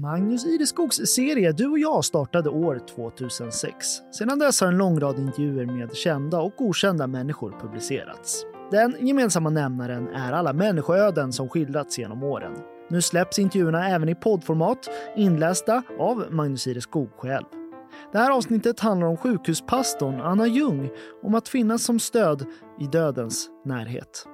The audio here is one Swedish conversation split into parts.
Magnus Ireskogs serie Du och jag startade år 2006. Sedan dess har en lång rad intervjuer med kända och okända människor publicerats. Den gemensamma nämnaren är alla människoöden som skildrats genom åren. Nu släpps intervjuerna även i poddformat, inlästa av Magnus Ireskog själv. Det här avsnittet handlar om sjukhuspastorn Anna Ljung, om att finnas som stöd i dödens närhet.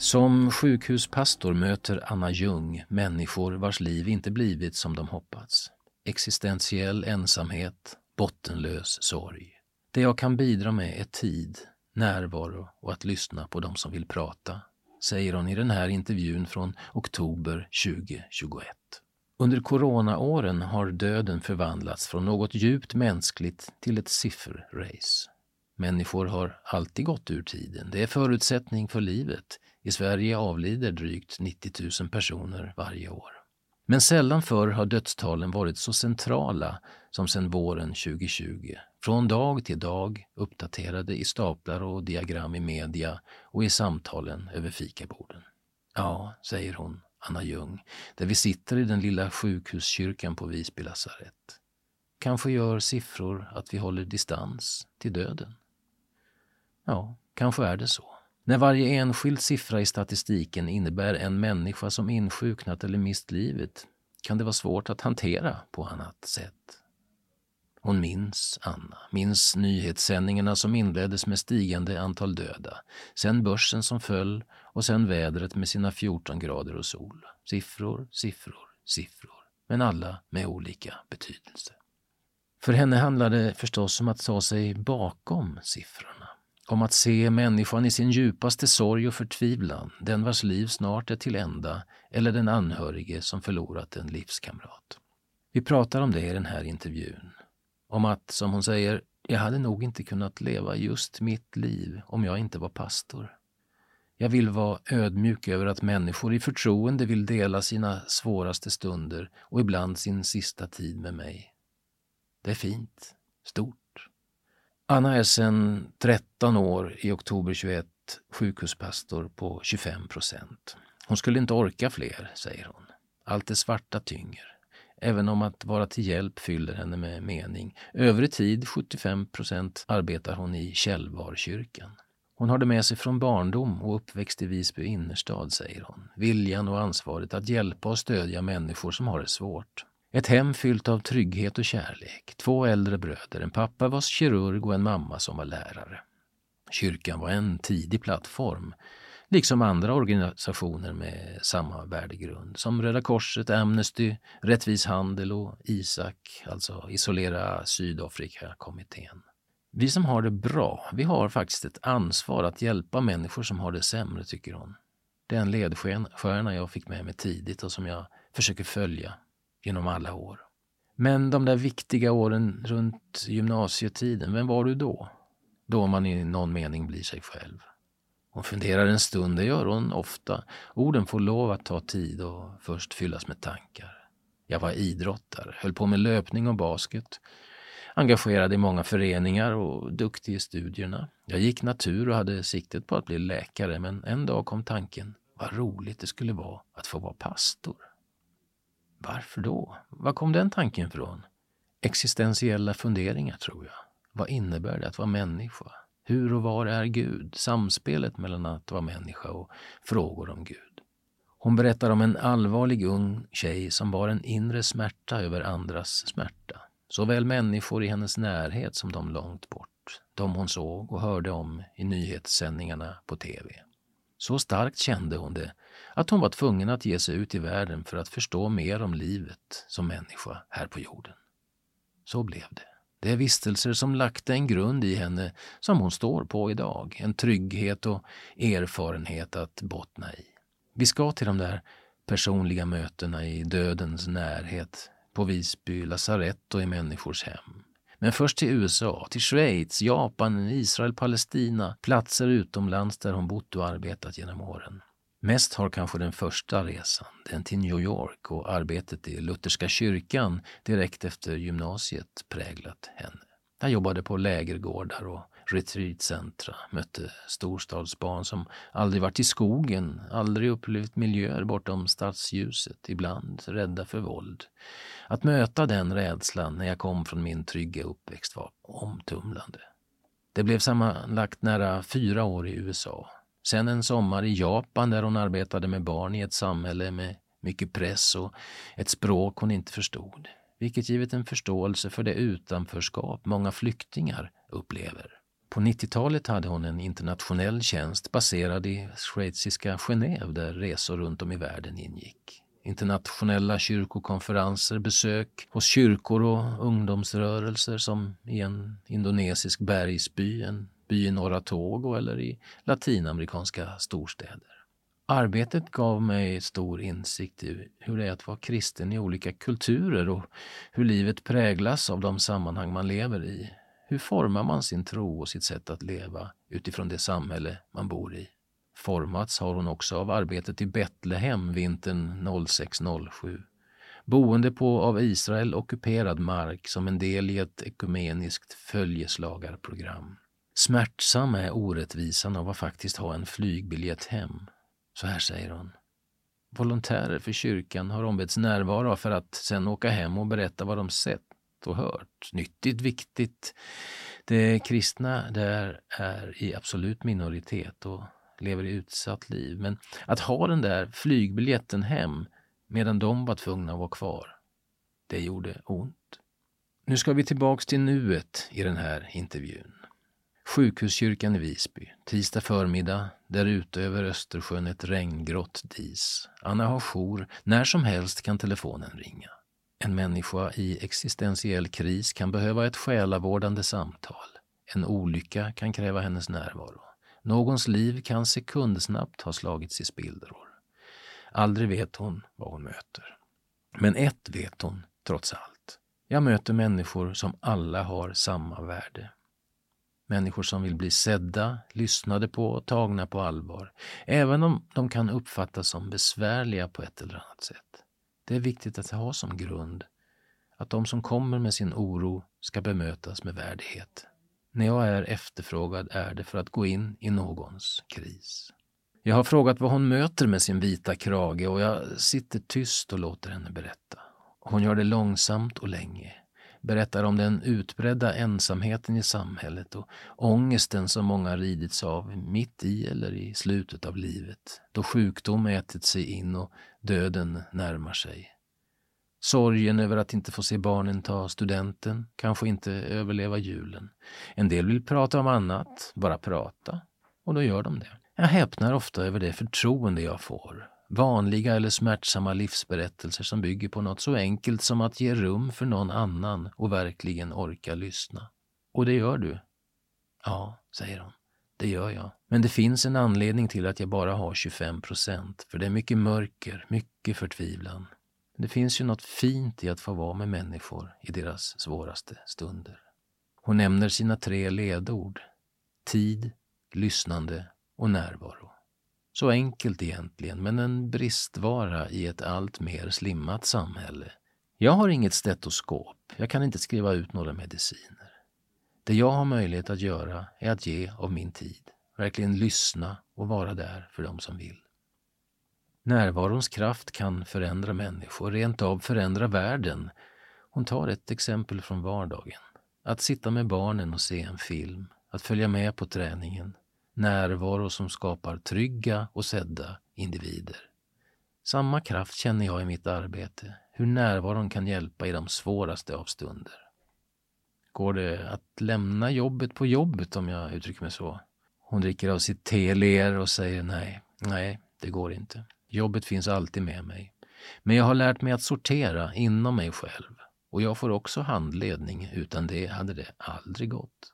Som sjukhuspastor möter Anna Ljung människor vars liv inte blivit som de hoppats. Existentiell ensamhet, bottenlös sorg. Det jag kan bidra med är tid, närvaro och att lyssna på de som vill prata, säger hon i den här intervjun från oktober 2021. Under coronaåren har döden förvandlats från något djupt mänskligt till ett sifferrace. Människor har alltid gått ur tiden. Det är förutsättning för livet. I Sverige avlider drygt 90 000 personer varje år. Men sällan förr har dödstalen varit så centrala som sedan våren 2020. Från dag till dag uppdaterade i staplar och diagram i media och i samtalen över fikaborden. Ja, säger hon, Anna Ljung, där vi sitter i den lilla sjukhuskyrkan på Visby lasarett. Kanske gör siffror att vi håller distans till döden. Ja, kanske är det så. När varje enskild siffra i statistiken innebär en människa som insjuknat eller mist livet kan det vara svårt att hantera på annat sätt. Hon minns Anna, minns nyhetssändningarna som inleddes med stigande antal döda, sen börsen som föll och sen vädret med sina 14 grader och sol. Siffror, siffror, siffror, men alla med olika betydelse. För henne handlade det förstås om att ta sig bakom siffrorna om att se människan i sin djupaste sorg och förtvivlan, den vars liv snart är till ända, eller den anhörige som förlorat en livskamrat. Vi pratar om det i den här intervjun. Om att, som hon säger, jag hade nog inte kunnat leva just mitt liv om jag inte var pastor. Jag vill vara ödmjuk över att människor i förtroende vill dela sina svåraste stunder och ibland sin sista tid med mig. Det är fint, stort Anna är sedan 13 år, i oktober 21, sjukhuspastor på 25 procent. Hon skulle inte orka fler, säger hon. Allt det svarta tynger. Även om att vara till hjälp fyller henne med mening. Övrig tid, 75 procent, arbetar hon i Källvarkyrkan. Hon har det med sig från barndom och uppväxt i Visby innerstad, säger hon. Viljan och ansvaret att hjälpa och stödja människor som har det svårt. Ett hem fyllt av trygghet och kärlek. Två äldre bröder, en pappa var kirurg och en mamma som var lärare. Kyrkan var en tidig plattform, liksom andra organisationer med samma värdegrund, som Röda Korset, Amnesty, Rättvis handel och ISAK, alltså Isolera Sydafrika-kommittén. Vi som har det bra, vi har faktiskt ett ansvar att hjälpa människor som har det sämre, tycker hon. Det är en ledstjärna jag fick med mig tidigt och som jag försöker följa genom alla år. Men de där viktiga åren runt gymnasietiden, vem var du då? Då man i någon mening blir sig själv. Hon funderar en stund, det gör hon ofta. Orden får lov att ta tid och först fyllas med tankar. Jag var idrottare, höll på med löpning och basket. Engagerad i många föreningar och duktig i studierna. Jag gick natur och hade siktet på att bli läkare men en dag kom tanken vad roligt det skulle vara att få vara pastor. Varför då? Var kom den tanken ifrån? Existentiella funderingar, tror jag. Vad innebär det att vara människa? Hur och var är Gud? Samspelet mellan att vara människa och frågor om Gud. Hon berättar om en allvarlig ung tjej som bar en inre smärta över andras smärta. Såväl människor i hennes närhet som de långt bort. De hon såg och hörde om i nyhetssändningarna på tv. Så starkt kände hon det att hon var tvungen att ge sig ut i världen för att förstå mer om livet som människa här på jorden. Så blev det. Det är vistelser som lagt en grund i henne som hon står på idag. En trygghet och erfarenhet att bottna i. Vi ska till de där personliga mötena i dödens närhet, på Visby lasarett och i människors hem. Men först till USA, till Schweiz, Japan, Israel, Palestina, platser utomlands där hon bott och arbetat genom åren. Mest har kanske den första resan, den till New York och arbetet i Lutherska kyrkan direkt efter gymnasiet präglat henne. Jag jobbade på lägergårdar och retreatcentra, mötte storstadsbarn som aldrig varit i skogen, aldrig upplevt miljöer bortom stadsljuset, ibland rädda för våld. Att möta den rädslan när jag kom från min trygga uppväxt var omtumlande. Det blev sammanlagt nära fyra år i USA. Sen en sommar i Japan där hon arbetade med barn i ett samhälle med mycket press och ett språk hon inte förstod. Vilket givit en förståelse för det utanförskap många flyktingar upplever. På 90-talet hade hon en internationell tjänst baserad i schweiziska Genève där resor runt om i världen ingick. Internationella kyrkokonferenser, besök hos kyrkor och ungdomsrörelser som i en indonesisk bergsby, en by i norra Togo eller i latinamerikanska storstäder. Arbetet gav mig stor insikt i hur det är att vara kristen i olika kulturer och hur livet präglas av de sammanhang man lever i. Hur formar man sin tro och sitt sätt att leva utifrån det samhälle man bor i? Formats har hon också av arbetet i Betlehem vintern 06-07. Boende på av Israel ockuperad mark som en del i ett ekumeniskt följeslagarprogram. Smärtsam är orättvisan av att faktiskt ha en flygbiljett hem. Så här säger hon. Volontärer för kyrkan har ombetts närvara för att sen åka hem och berätta vad de sett och hört. Nyttigt, viktigt. Det kristna där är i absolut minoritet och lever i utsatt liv. Men att ha den där flygbiljetten hem medan de var tvungna att vara kvar, det gjorde ont. Nu ska vi tillbaks till nuet i den här intervjun. Sjukhuskyrkan i Visby, tisdag förmiddag, där ute över Östersjön ett regngrått dis. Anna har jour, när som helst kan telefonen ringa. En människa i existentiell kris kan behöva ett själavårdande samtal. En olycka kan kräva hennes närvaro. Någons liv kan sekundsnabbt ha slagits i spillror. Aldrig vet hon vad hon möter. Men ett vet hon, trots allt. Jag möter människor som alla har samma värde. Människor som vill bli sedda, lyssnade på och tagna på allvar, även om de kan uppfattas som besvärliga på ett eller annat sätt. Det är viktigt att ha som grund att de som kommer med sin oro ska bemötas med värdighet. När jag är efterfrågad är det för att gå in i någons kris. Jag har frågat vad hon möter med sin vita krage och jag sitter tyst och låter henne berätta. Hon gör det långsamt och länge berättar om den utbredda ensamheten i samhället och ångesten som många ridits av mitt i eller i slutet av livet, då sjukdom ätit sig in och döden närmar sig. Sorgen över att inte få se barnen ta studenten, kanske inte överleva julen. En del vill prata om annat, bara prata, och då gör de det. Jag häpnar ofta över det förtroende jag får, vanliga eller smärtsamma livsberättelser som bygger på något så enkelt som att ge rum för någon annan och verkligen orka lyssna. Och det gör du? Ja, säger hon. Det gör jag. Men det finns en anledning till att jag bara har 25 procent, för det är mycket mörker, mycket förtvivlan. Det finns ju något fint i att få vara med människor i deras svåraste stunder. Hon nämner sina tre ledord. Tid, lyssnande och närvaro. Så enkelt egentligen, men en bristvara i ett allt mer slimmat samhälle. Jag har inget stetoskop, jag kan inte skriva ut några mediciner. Det jag har möjlighet att göra är att ge av min tid, verkligen lyssna och vara där för dem som vill. Närvarons kraft kan förändra människor, rent av förändra världen. Hon tar ett exempel från vardagen. Att sitta med barnen och se en film, att följa med på träningen, närvaro som skapar trygga och sedda individer. Samma kraft känner jag i mitt arbete, hur närvaron kan hjälpa i de svåraste av stunder. Går det att lämna jobbet på jobbet om jag uttrycker mig så? Hon dricker av sitt te, ler och säger nej, nej, det går inte. Jobbet finns alltid med mig. Men jag har lärt mig att sortera inom mig själv och jag får också handledning. Utan det hade det aldrig gått.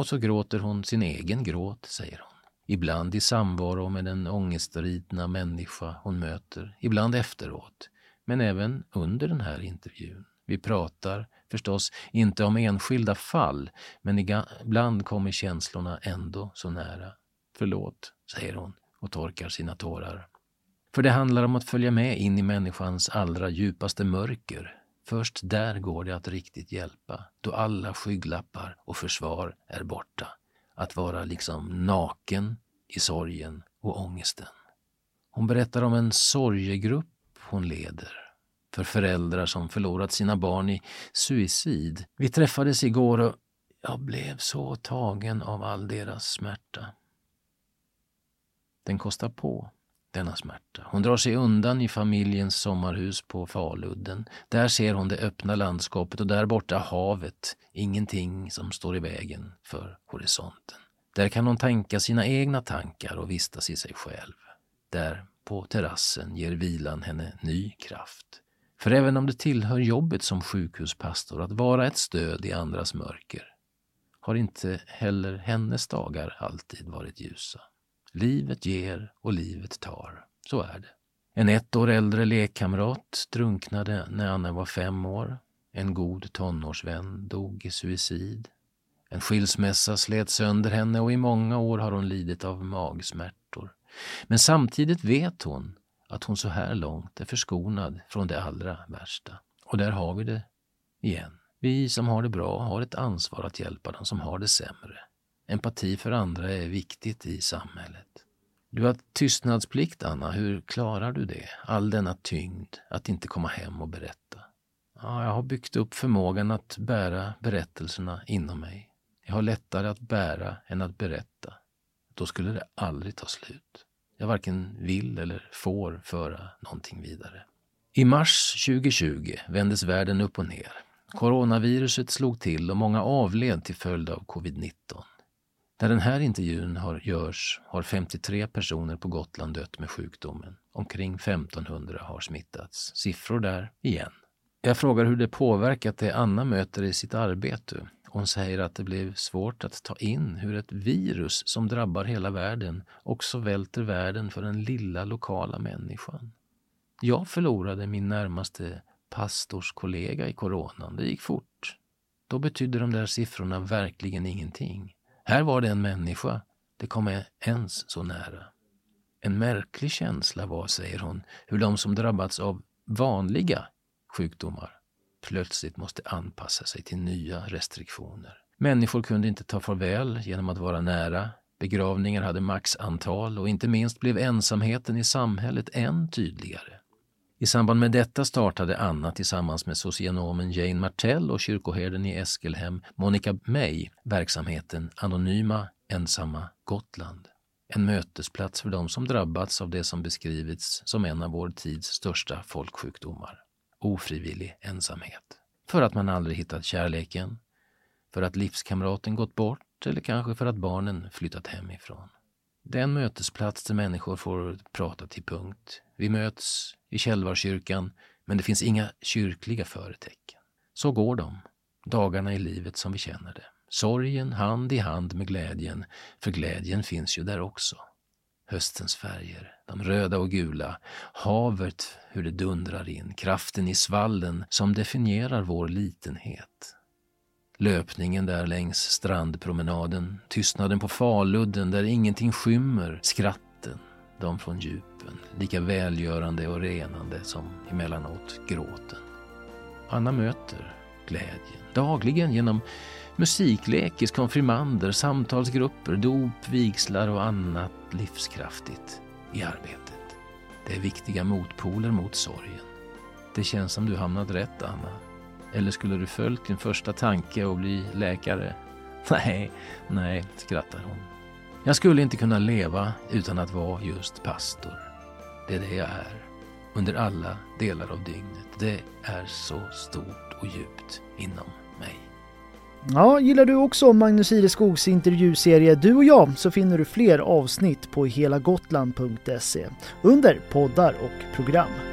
Och så gråter hon sin egen gråt, säger hon. Ibland i samvaro med den ångestridna människa hon möter, ibland efteråt, men även under den här intervjun. Vi pratar förstås inte om enskilda fall, men ibland kommer känslorna ändå så nära. Förlåt, säger hon och torkar sina tårar. För det handlar om att följa med in i människans allra djupaste mörker, Först där går det att riktigt hjälpa, då alla skygglappar och försvar är borta. att vara liksom naken i sorgen och ångesten. Hon berättar om en sorgegrupp hon leder för föräldrar som förlorat sina barn i suicid. Vi träffades igår och jag blev så tagen av all deras smärta. Den kostar på, denna smärta. Hon drar sig undan i familjens sommarhus på Faludden. Där ser hon det öppna landskapet och där borta havet. Ingenting som står i vägen för horisonten. Där kan hon tänka sina egna tankar och vistas i sig själv. Där på terrassen ger vilan henne ny kraft. För även om det tillhör jobbet som sjukhuspastor att vara ett stöd i andras mörker har inte heller hennes dagar alltid varit ljusa. Livet ger och livet tar. Så är det. En ett år äldre lekkamrat drunknade när Anna var fem år. En god tonårsvän dog i suicid. En skilsmässa slet sönder henne och i många år har hon lidit av magsmärtor. Men samtidigt vet hon att hon så här långt är förskonad från det allra värsta. Och där har vi det igen. Vi som har det bra har ett ansvar att hjälpa dem som har det sämre. Empati för andra är viktigt i samhället. Du har tystnadsplikt, Anna. Hur klarar du det? All denna tyngd, att inte komma hem och berätta. Ja, jag har byggt upp förmågan att bära berättelserna inom mig. Jag har lättare att bära än att berätta. Då skulle det aldrig ta slut. Jag varken vill eller får föra någonting vidare. I mars 2020 vändes världen upp och ner. Coronaviruset slog till och många avled till följd av covid-19. När den här intervjun har, görs har 53 personer på Gotland dött med sjukdomen. Omkring 1500 har smittats. Siffror där igen. Jag frågar hur det påverkat det Anna möter i sitt arbete. Hon säger att det blev svårt att ta in hur ett virus som drabbar hela världen också välter världen för den lilla lokala människan. Jag förlorade min närmaste pastorskollega i coronan. Det gick fort. Då betydde de där siffrorna verkligen ingenting. Här var det en människa. Det kom ens så nära. En märklig känsla var, säger hon, hur de som drabbats av vanliga sjukdomar plötsligt måste anpassa sig till nya restriktioner. Människor kunde inte ta farväl genom att vara nära. Begravningar hade maxantal och inte minst blev ensamheten i samhället än tydligare. I samband med detta startade Anna tillsammans med socionomen Jane Martell och kyrkoherden i Eskelhem, Monica May, verksamheten Anonyma Ensamma Gotland. En mötesplats för de som drabbats av det som beskrivits som en av vår tids största folksjukdomar, ofrivillig ensamhet. För att man aldrig hittat kärleken, för att livskamraten gått bort eller kanske för att barnen flyttat hemifrån. Det är en mötesplats där människor får prata till punkt. Vi möts i Källvarkyrkan, men det finns inga kyrkliga företecken. Så går de, dagarna i livet som vi känner det. Sorgen hand i hand med glädjen, för glädjen finns ju där också. Höstens färger, de röda och gula, havet, hur det dundrar in, kraften i svallen som definierar vår litenhet. Löpningen där längs strandpromenaden, tystnaden på Faludden där ingenting skymmer, skratten, de från djupen, lika välgörande och renande som emellanåt gråten. Anna möter glädjen dagligen genom musiklekis, konfirmander, samtalsgrupper, dop, vigslar och annat livskraftigt i arbetet. Det är viktiga motpoler mot sorgen. Det känns som du hamnat rätt, Anna. Eller skulle du följt din första tanke och bli läkare? Nej, nej, skrattar hon. Jag skulle inte kunna leva utan att vara just pastor. Det är det jag är. Under alla delar av dygnet. Det är så stort och djupt inom mig. Ja, gillar du också Magnus Ireskogs intervjuserie Du och jag så finner du fler avsnitt på helagotland.se under poddar och program.